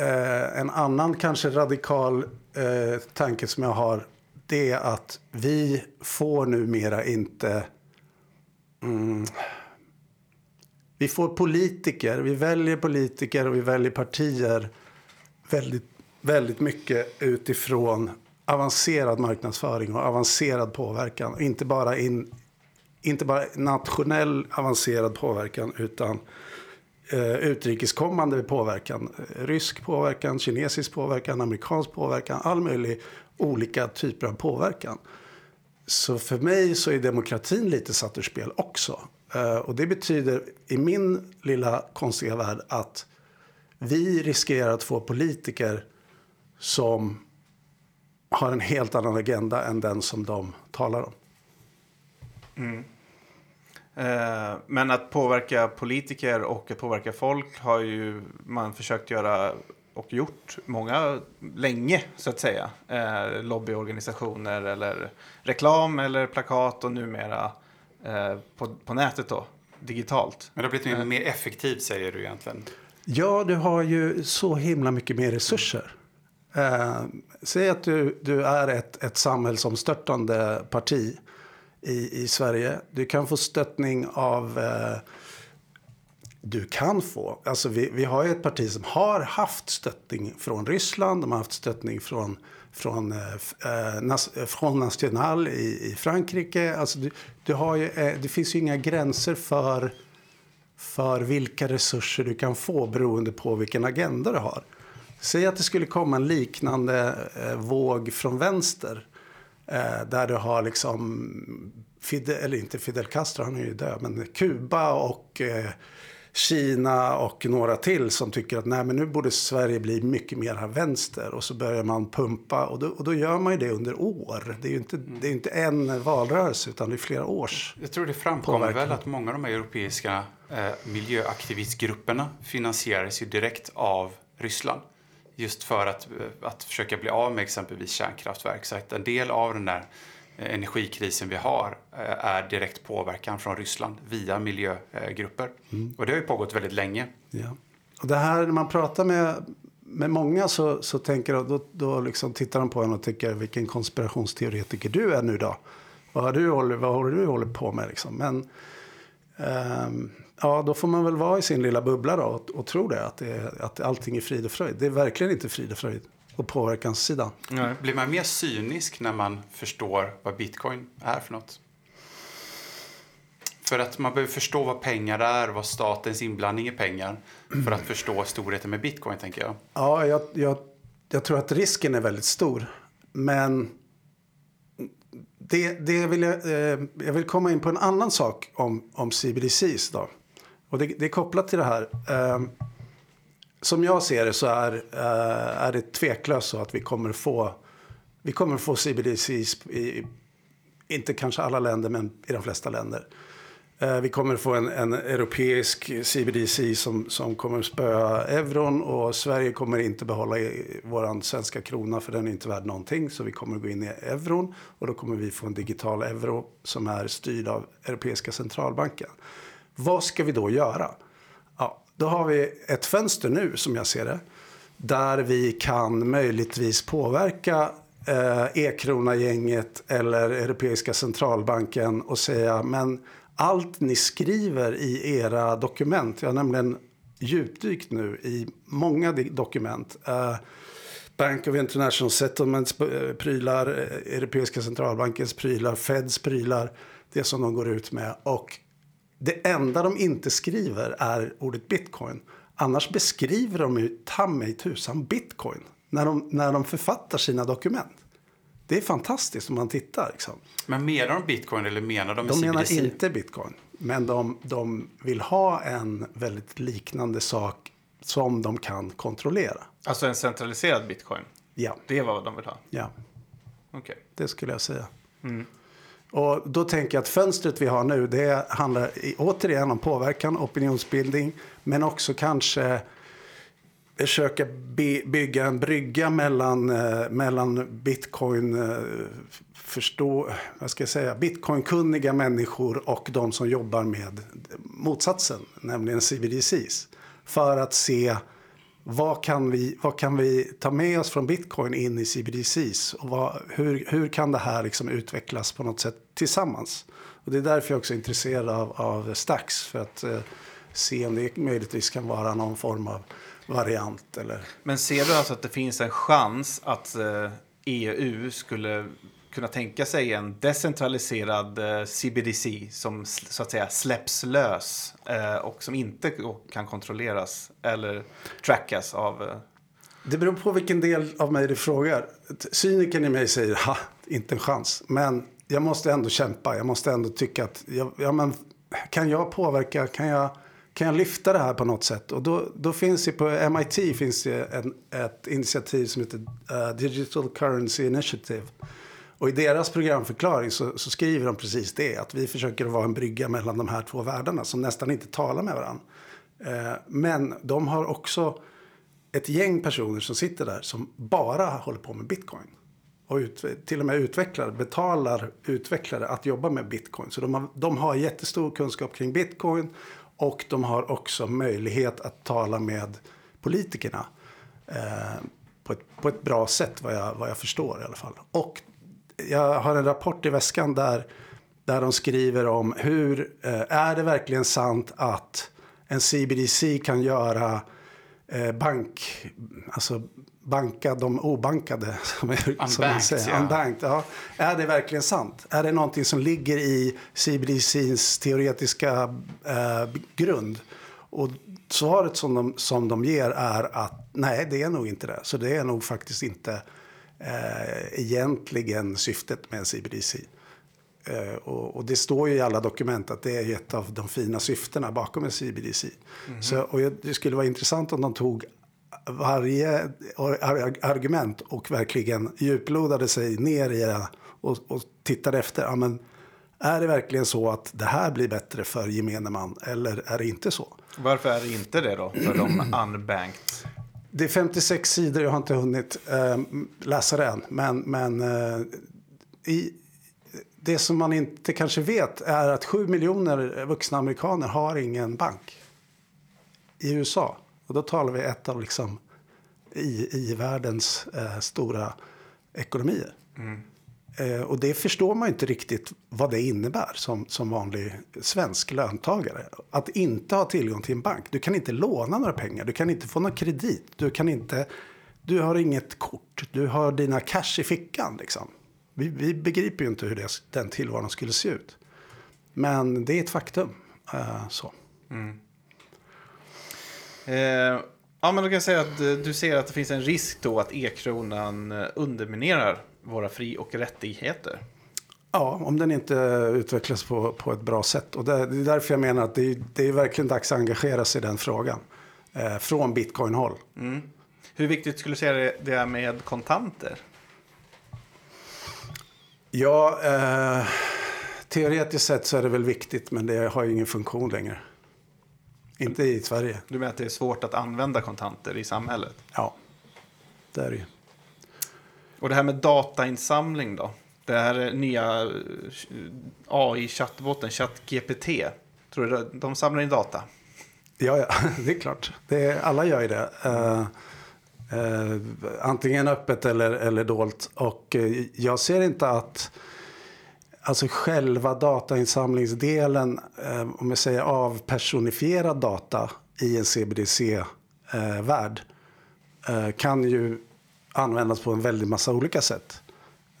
eh, en annan kanske radikal eh, tanke som jag har. Det är att vi får numera inte... Mm, vi får politiker, vi väljer politiker och vi väljer partier väldigt, väldigt mycket utifrån avancerad marknadsföring och avancerad påverkan. Inte bara, in, inte bara nationell avancerad påverkan utan eh, utrikeskommande påverkan. Rysk påverkan, kinesisk påverkan, amerikansk påverkan. All möjlig olika typer av påverkan. Så för mig så är demokratin lite satt ur spel också. Eh, och det betyder i min lilla konstiga värld att vi riskerar att få politiker som har en helt annan agenda än den som de talar om. Eh, Men att påverka politiker och att påverka folk har ju man försökt göra och gjort många länge så att säga. Eh, lobbyorganisationer eller reklam eller plakat och numera eh, på, på nätet då, digitalt. Men det har blivit mer- mer effektivt säger du egentligen. Ja, du har ju så himla mycket mer resurser. Eh, säg att du, du är ett, ett samhällsomstörtande parti i, i Sverige. Du kan få stöttning av... Eh, du kan få. Alltså vi, vi har ju ett parti som har haft stöttning från Ryssland. De har haft stöttning från, från, eh, eh Nas- från Front National i, i Frankrike. Alltså du, du har ju, eh, det finns ju inga gränser för för vilka resurser du kan få beroende på vilken agenda du har. Säg att det skulle komma en liknande eh, våg från vänster. Eh, där du har liksom, Fidel, eller inte Fidel Castro, han är ju död, men Kuba och eh, Kina och några till som tycker att nej, men nu borde Sverige bli mycket mer här vänster. Och så börjar man pumpa och då, och då gör man ju det under år. Det är ju inte, det är inte en valrörelse utan det är flera års. Jag tror det framkommer Påverkan. väl att många av de här europeiska eh, miljöaktivistgrupperna finansieras ju direkt av Ryssland. Just för att, eh, att försöka bli av med exempelvis kärnkraftverk. Så att en del av den där eh, energikrisen vi har eh, är direkt påverkan från Ryssland via miljögrupper. Och det har ju pågått väldigt länge. Ja. Och det här när man pratar med, med många så, så tänker de, då, då liksom tittar de på en och tycker vilken konspirationsteoretiker du är nu då. Vad har du vad håller du håller på med liksom? Men ehm, ja, då får man väl vara i sin lilla bubbla då och, och tro det att, det är, att allting är frid och fröjd. Det är verkligen inte frid och fröjd på påverkanssidan. Nej. Blir man mer cynisk när man förstår vad bitcoin är för något? För att man behöver förstå vad pengar är, vad statens inblandning i pengar för att förstå storheten med bitcoin, tänker jag. Ja, jag, jag, jag tror att risken är väldigt stor. Men det, det vill jag, eh, jag vill komma in på en annan sak om, om CBDCs. Då. Och det, det är kopplat till det här. Eh, som jag ser det så är, eh, är det tveklöst så att vi kommer få, vi kommer få CBDCs i, inte kanske alla länder, men i de flesta länder. Eh, vi kommer få en, en europeisk CBDC som, som kommer spöa euron och Sverige kommer inte behålla vår svenska krona för den är inte värd någonting. Så vi kommer gå in i euron och då kommer vi få en digital euro som är styrd av Europeiska centralbanken. Vad ska vi då göra? Ja, då har vi ett fönster nu som jag ser det. Där vi kan möjligtvis påverka eh, e-krona-gänget eller Europeiska centralbanken och säga men allt ni skriver i era dokument, jag har nämligen djupdykt nu i många dokument. Eh, Bank of International Settlements eh, prylar, eh, Europeiska centralbankens prylar, Feds prylar, det som de går ut med. Och det enda de inte skriver är ordet bitcoin. Annars beskriver de ju ta mig tusan bitcoin när de, när de författar sina dokument. Det är fantastiskt om man tittar. Liksom. Men menar de bitcoin eller menar de De menar inte bitcoin. Men de, de vill ha en väldigt liknande sak som de kan kontrollera. Alltså en centraliserad bitcoin? Ja. Det är vad de vill ha? Ja. Okej. Okay. Det skulle jag säga. Mm. Och då tänker jag att fönstret vi har nu, det handlar återigen om påverkan, opinionsbildning, men också kanske försöka by bygga en brygga mellan, eh, mellan bitcoin eh, förstå, vad ska jag säga, bitcoinkunniga människor och de som jobbar med motsatsen, nämligen CBDCs. För att se vad kan vi, vad kan vi ta med oss från bitcoin in i CBDCs och vad, hur, hur kan det här liksom utvecklas på något sätt tillsammans. Och det är därför jag också är intresserad av, av Stax för att eh, se om det möjligtvis kan vara någon form av variant. Eller... Men ser du alltså att det finns en chans att eh, EU skulle kunna tänka sig en decentraliserad eh, CBDC som så att säga släpps lös eh, och som inte kan kontrolleras eller trackas av... Eh... Det beror på vilken del av mig du frågar. Cynikern i mig säger ha, inte en chans. Men jag måste ändå kämpa. Jag måste ändå tycka att jag, ja, men, kan jag påverka? Kan jag kan jag lyfta det här på något sätt? Och då, då finns det på MIT finns det en, ett initiativ som heter uh, Digital Currency Initiative. Och i deras programförklaring så, så, skriver de precis det. Att vi försöker vara en brygga mellan de här två världarna som nästan inte talar med varandra. Eh, men de har också ett gäng personer som sitter där som bara håller på med bitcoin. Och ut, till och med utvecklar, betalar utvecklare att jobba med bitcoin. Så de har, de har jättestor kunskap kring bitcoin och de har också möjlighet att tala med politikerna eh, på, ett, på ett bra sätt, vad jag, vad jag förstår i alla fall. Och jag har en rapport i väskan där, där de skriver om hur eh, är det verkligen sant att en CBDC kan göra eh, bank, alltså banka de obankade. Som, är, som man säger. Ja. Unbanked, ja. Är det verkligen sant? Är det någonting som ligger i CBDCs teoretiska eh, grund? Och svaret som de, som de ger är att nej, det är nog inte det. Så det är nog faktiskt inte eh, egentligen syftet med CBDC. Eh, och, och, det står ju i alla dokument att det är ett av de fina syftena bakom en CBDC. Mm. Så, och det skulle vara intressant om de tog varje argument och verkligen djuplodade sig ner i det och, och tittade efter. Ja, men är det verkligen så att det här blir bättre för gemene man eller är det inte så? Varför är det inte det då för de unbanked? Det är 56 sidor, jag har inte hunnit eh, läsa det än. Men, men eh, i, det som man inte kanske vet är att 7 miljoner vuxna amerikaner har ingen bank i USA. Och då talar vi ett av liksom i, i världens eh, stora ekonomier. Mm. Eh, och det förstår man inte riktigt vad det innebär som, som vanlig svensk löntagare. Att inte ha tillgång till en bank. Du kan inte låna några pengar, du kan inte få någon kredit. Du, kan inte, du har inget kort, du har dina cash i fickan. Liksom. Vi, vi begriper ju inte hur det, den tillvaron skulle se ut. Men det är ett faktum. Eh, så. Mm. Eh, ja, men då kan jag säga att eh, du ser att det finns en risk då att e-kronan underminerar våra fri och rättigheter. Ja, om den inte utvecklas på, på ett bra sätt. Och det, det är därför jag menar att det, det är verkligen dags att engagera sig i den frågan. eh, från bitcoin-håll. Hur viktigt skulle du säga det- det är med kontanter? Ja, eh, teoretiskt sett så är det väl viktigt, men det har ju ingen funktion längre. Inte i Sverige. Du menar att det är svårt att använda kontanter i samhället? Ja, det är det ju. Och det här med datainsamling då? Det här nya eh, AI-chattbotten, ChatGPT. Tror du de samlar in data? Ja, ja, det är klart. Det är, alla gör ju det. Uh, uh, antingen öppet eller, eller dolt. Och uh, jag ser inte att alltså själva datainsamlingsdelen, eh, om jag säger avpersonifierad data i en CBDC-värld, eh, kan ju användas på en väldig massa olika sätt.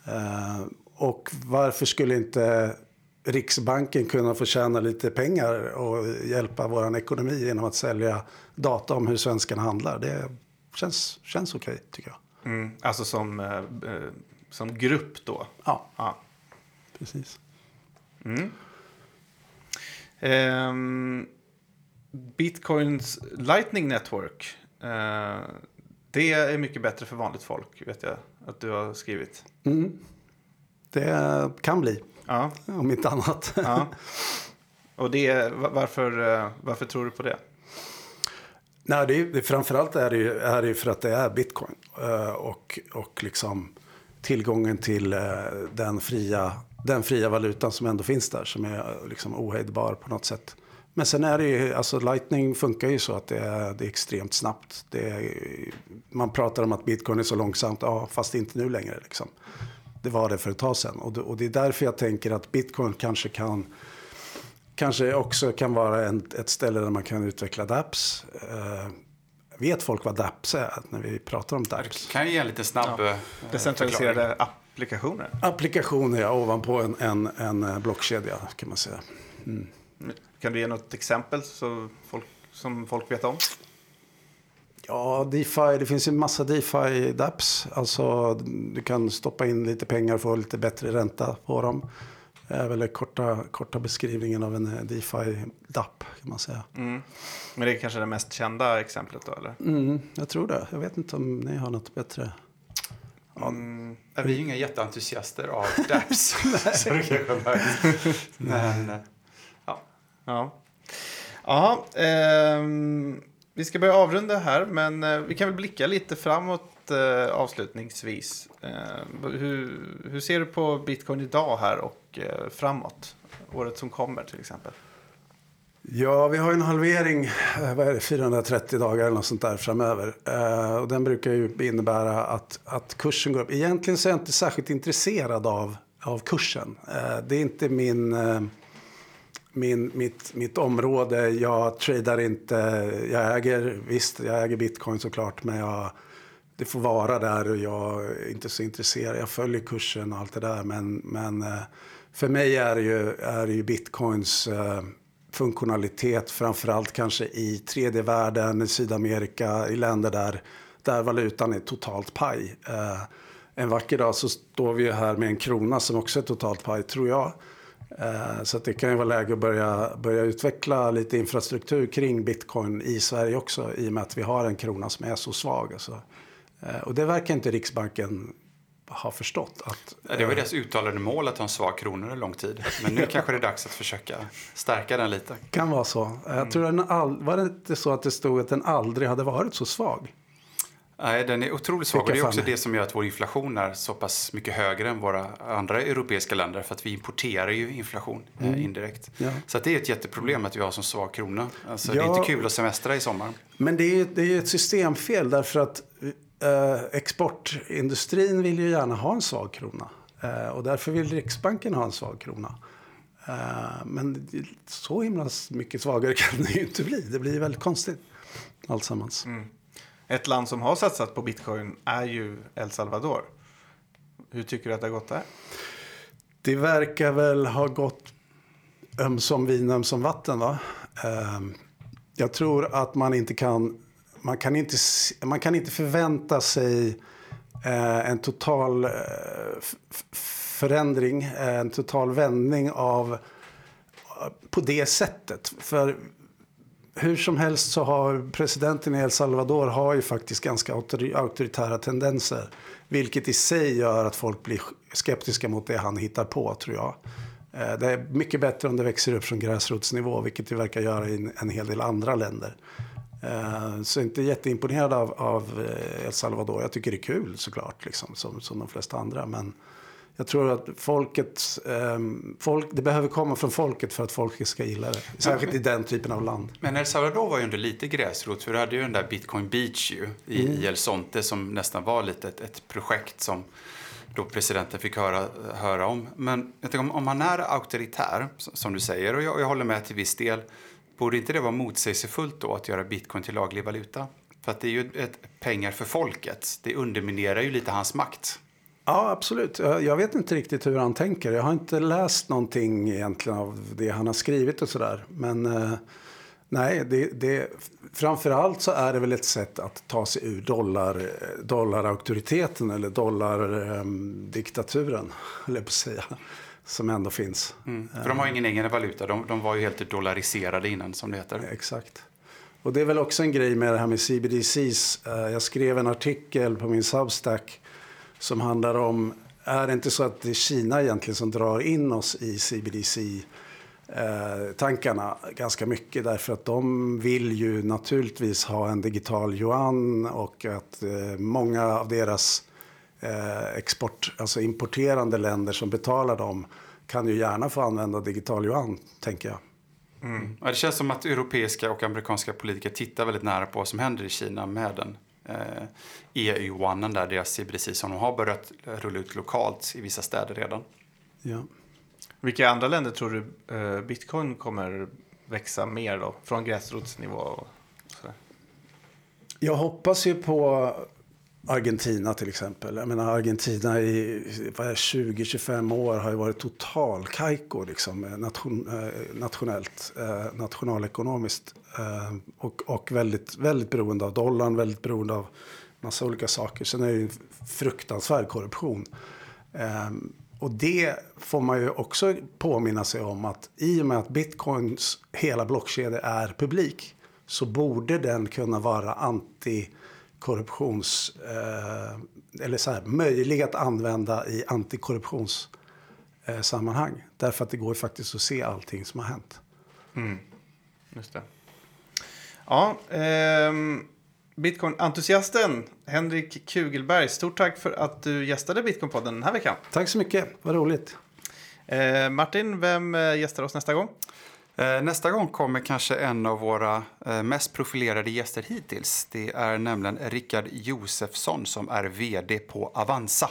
Eh, och varför skulle inte Riksbanken kunna få tjäna lite pengar och hjälpa vår ekonomi genom att sälja data om hur svenskarna handlar? Det känns, känns okej, tycker jag. Mm. Alltså som, eh, eh, som grupp då? Ja, Ja. precis. Ehm, Bitcoins Lightning Network. eh, det är mycket bättre för vanligt folk, vet jag att du har skrivit. Mm. Det kan bli, Ja, om inte annat. ja. Och det, va- varför, eh, varför tror du på det? Nej, det det, framförallt är det, ju, är det för att det är bitcoin. Eh, och, och liksom tillgången till eh, den, fria, den fria valutan som ändå finns där. Som är liksom ohejdbar på något sätt. Men sen är det ju, alltså Lightning funkar ju så att det är, det är extremt snabbt. Det är, man pratar om att bitcoin är så långsamt, ja fast inte nu längre liksom. Det var det för ett tag sedan. Och det, och det är därför jag tänker att bitcoin kanske kan kanske också kan vara en, ett ställe där man kan utveckla dApps. Eh, vet folk vad dApps är när vi pratar om dApps? Kan jag ge en lite snabb eh, förklaring? Decentraliserade applikationer. Applikationer ja, ovanpå en, en, en eh, blockkedja kan man säga. Kan du ge något exempel så folk, som folk vet om? Ja, DeFi, det finns ju en massa DeFi dApps. Alltså du kan stoppa in lite pengar och få lite bättre ränta på dem. Det är väl den korta, korta beskrivningen av en eh, DeFi DApp kan man säga. Mm. Men det är kanske det mest kända exemplet då, eller? Mm, jag tror det. Jag vet inte om ni har något bättre. Mm. Ja, Vi är ju inga jätteentusiaster av dApps. så det kanske märks. Men eh, ja. Ja. eh, vi ska börja avrunda här, men eh, vi kan väl blicka lite framåt eh, avslutningsvis. Eh, hur, hur ser du på bitcoin idag här och eh, framåt? Året som kommer till exempel. Ja, vi har en halvering, eh, vad är det, 430 dagar eller något sånt där framöver. Eh, och den brukar ju innebära att, att kursen går upp. Egentligen så är jag inte särskilt intresserad av, av kursen. Eh, det är inte min, eh, min, mitt, mitt område. Jag tradar inte. Jag äger, visst, jag äger bitcoin såklart, men jag, det får vara där och jag är inte så intresserad. Jag följer kursen och allt det där, men, men eh, för mig är det ju, är det ju bitcoins eh, funktionalitet, framförallt kanske i tredje världen, i Sydamerika, i länder där, där valutan är totalt paj. Eh, en vacker dag så står vi ju här med en krona som också är totalt paj, tror jag. Eh, så det kan ju vara läge att börja, börja utveckla lite infrastruktur kring bitcoin i Sverige också, i och med att vi har en krona som är så svag. Alltså. Eh, och det verkar inte Riksbanken ha förstått. Att, Det var deras uttalade mål att ha en svag krona under lång tid. Men nu kanske det är dags att försöka stärka den lite. kan vara så. Jag tror den all, var det inte så att det stod att den aldrig hade varit så svag? Nej, den är otroligt svag. Och det är också det som gör att vår inflation är så pass mycket högre än våra andra europeiska länder. För att vi importerar ju inflation eh, indirekt. Ja. Så att det är ett jätteproblem att vi har så svag krona. Alltså, Det är Ja. inte kul att semestra i sommar. Men det är ju det är ett systemfel därför att eh, exportindustrin vill ju gärna ha en svag krona. Eh, och därför vill Riksbanken ha en svag krona. Eh, men så himla mycket svagare kan det ju inte bli. Det blir väldigt konstigt alltsammans. Ett land som har satsat på bitcoin är ju El Salvador. Hur tycker du att det har gått där? Det verkar väl ha gått ömsom vin, ömsom vatten. Va? Ehm, jag tror att man inte kan, man kan inte, man kan inte förvänta sig eh, en total eh, förändring, eh, en total vändning av på det sättet. För hur som helst så har presidenten i El Salvador har ju faktiskt ganska auktoritära tendenser. Vilket i sig gör att folk blir skeptiska mot det han hittar på, tror jag. Eh, det är mycket bättre om det växer upp från gräsrotsnivå, vilket det verkar göra i en hel del andra länder. Eh, så jag är inte jätteimponerad av, av eh, El Salvador. Jag tycker det är kul såklart, liksom, som, som de flesta andra. Men jag tror att folket, um, folk, det behöver komma från folket för att folket ska gilla det. Särskilt i den typen av land. Men El Salvador var ju under lite gräsrot. För du hade ju den där Bitcoin Beach ju, i, mm. i El Sonte som nästan var lite ett, ett projekt som då presidenten fick höra, höra om. Men jag tänker, om, om man är auktoritär, som du säger, och jag, jag håller med till viss del, borde inte det vara motsägelsefullt då att göra bitcoin till laglig valuta? För att det är ju ett pengar för folket. Det underminerar ju lite hans makt. Ja, absolut. Jag vet inte riktigt hur han tänker. Jag har inte läst någonting egentligen av det han har skrivit och sådär. Men eh, nej, det, det, framförallt så är det väl ett sätt att ta sig ur dollar, dollarauktoriteten eller dollardiktaturen, eh, höll jag på att säga. Som ändå finns. Mm. För de har ingen egen valuta. De, de var ju helt dollariserade innan, som det heter. Exakt. Och det är väl också en grej med det här med CBDCs. Eh, jag skrev en artikel på min Substack som handlar om, är det inte så att det är Kina egentligen som drar in oss i CBDC-tankarna eh, ganska mycket därför att de vill ju naturligtvis ha en digital yuan och att eh, många av deras eh, export, alltså importerande länder som betalar dem kan ju gärna få använda digital yuan, tänker jag. Mm. Ja, det känns som att europeiska och amerikanska politiker tittar väldigt nära på vad som händer i Kina med den eh, EU-1, där deras CBDC som de har börjat rulla ut lokalt i vissa städer redan. Ja. Vilka andra länder tror du eh, bitcoin kommer växa mer då? Från gräsrotsnivå och sådär? Jag hoppas ju på Argentina till exempel. Jag menar Argentina i 20-25 år har ju varit total kajko liksom, nation, eh, nationellt, eh, nationalekonomiskt. Ehm, och, och väldigt, väldigt beroende av dollarn, väldigt beroende av massa olika saker. Sen är det ju fruktansvärd korruption. Ehm, och det får man ju också påminna sig om att i och med att bitcoins hela blockkedja är publik så borde den kunna vara anti korruptions... Eh, eller så här, möjlig att använda i antikorruptionssammanhang. Eh, Därför att det går faktiskt att se allting som har hänt. Mm. Just det. Ja, eh, Bitcoin-entusiasten Henrik Kugelberg, stort tack för att du gästade Bitcoin-podden den här veckan. Tack så mycket, vad roligt. Eh, Martin, vem eh, gästar oss nästa gång? Eh, nästa gång kommer kanske en av våra eh, mest profilerade gäster hittills. Det är nämligen Rickard Josefsson som är vd på Avanza.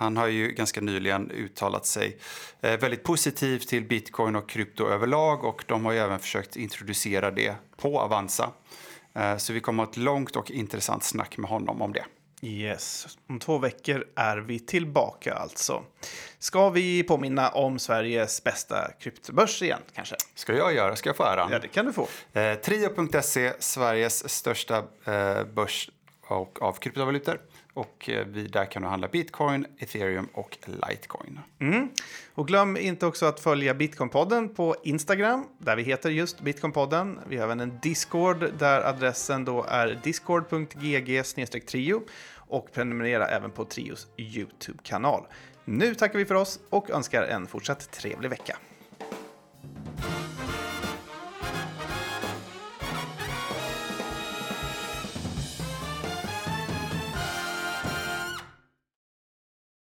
Han har ju ganska nyligen uttalat sig eh, väldigt positivt till bitcoin och krypto överlag och de har ju även försökt introducera det på Avanza. Så vi kommer att ha ett långt och intressant snack med honom om det. Yes, om två veckor är vi tillbaka alltså. Ska vi påminna om Sveriges bästa kryptobörs igen kanske? Ska jag göra? Ska jag få äran? Ja, det kan du få. Eh, Trio.se, Sveriges största eh, börs och, av kryptovalutor. Och eh, där kan du handla bitcoin, ethereum och litecoin. Mm. Och glöm inte också att följa Bitcoinpodden på Instagram, där vi heter just Bitcoinpodden. Vi har även en Discord där adressen då är discord.gg trio och prenumerera även på Trios YouTube-kanal. Nu tackar vi för oss och önskar en fortsatt trevlig vecka.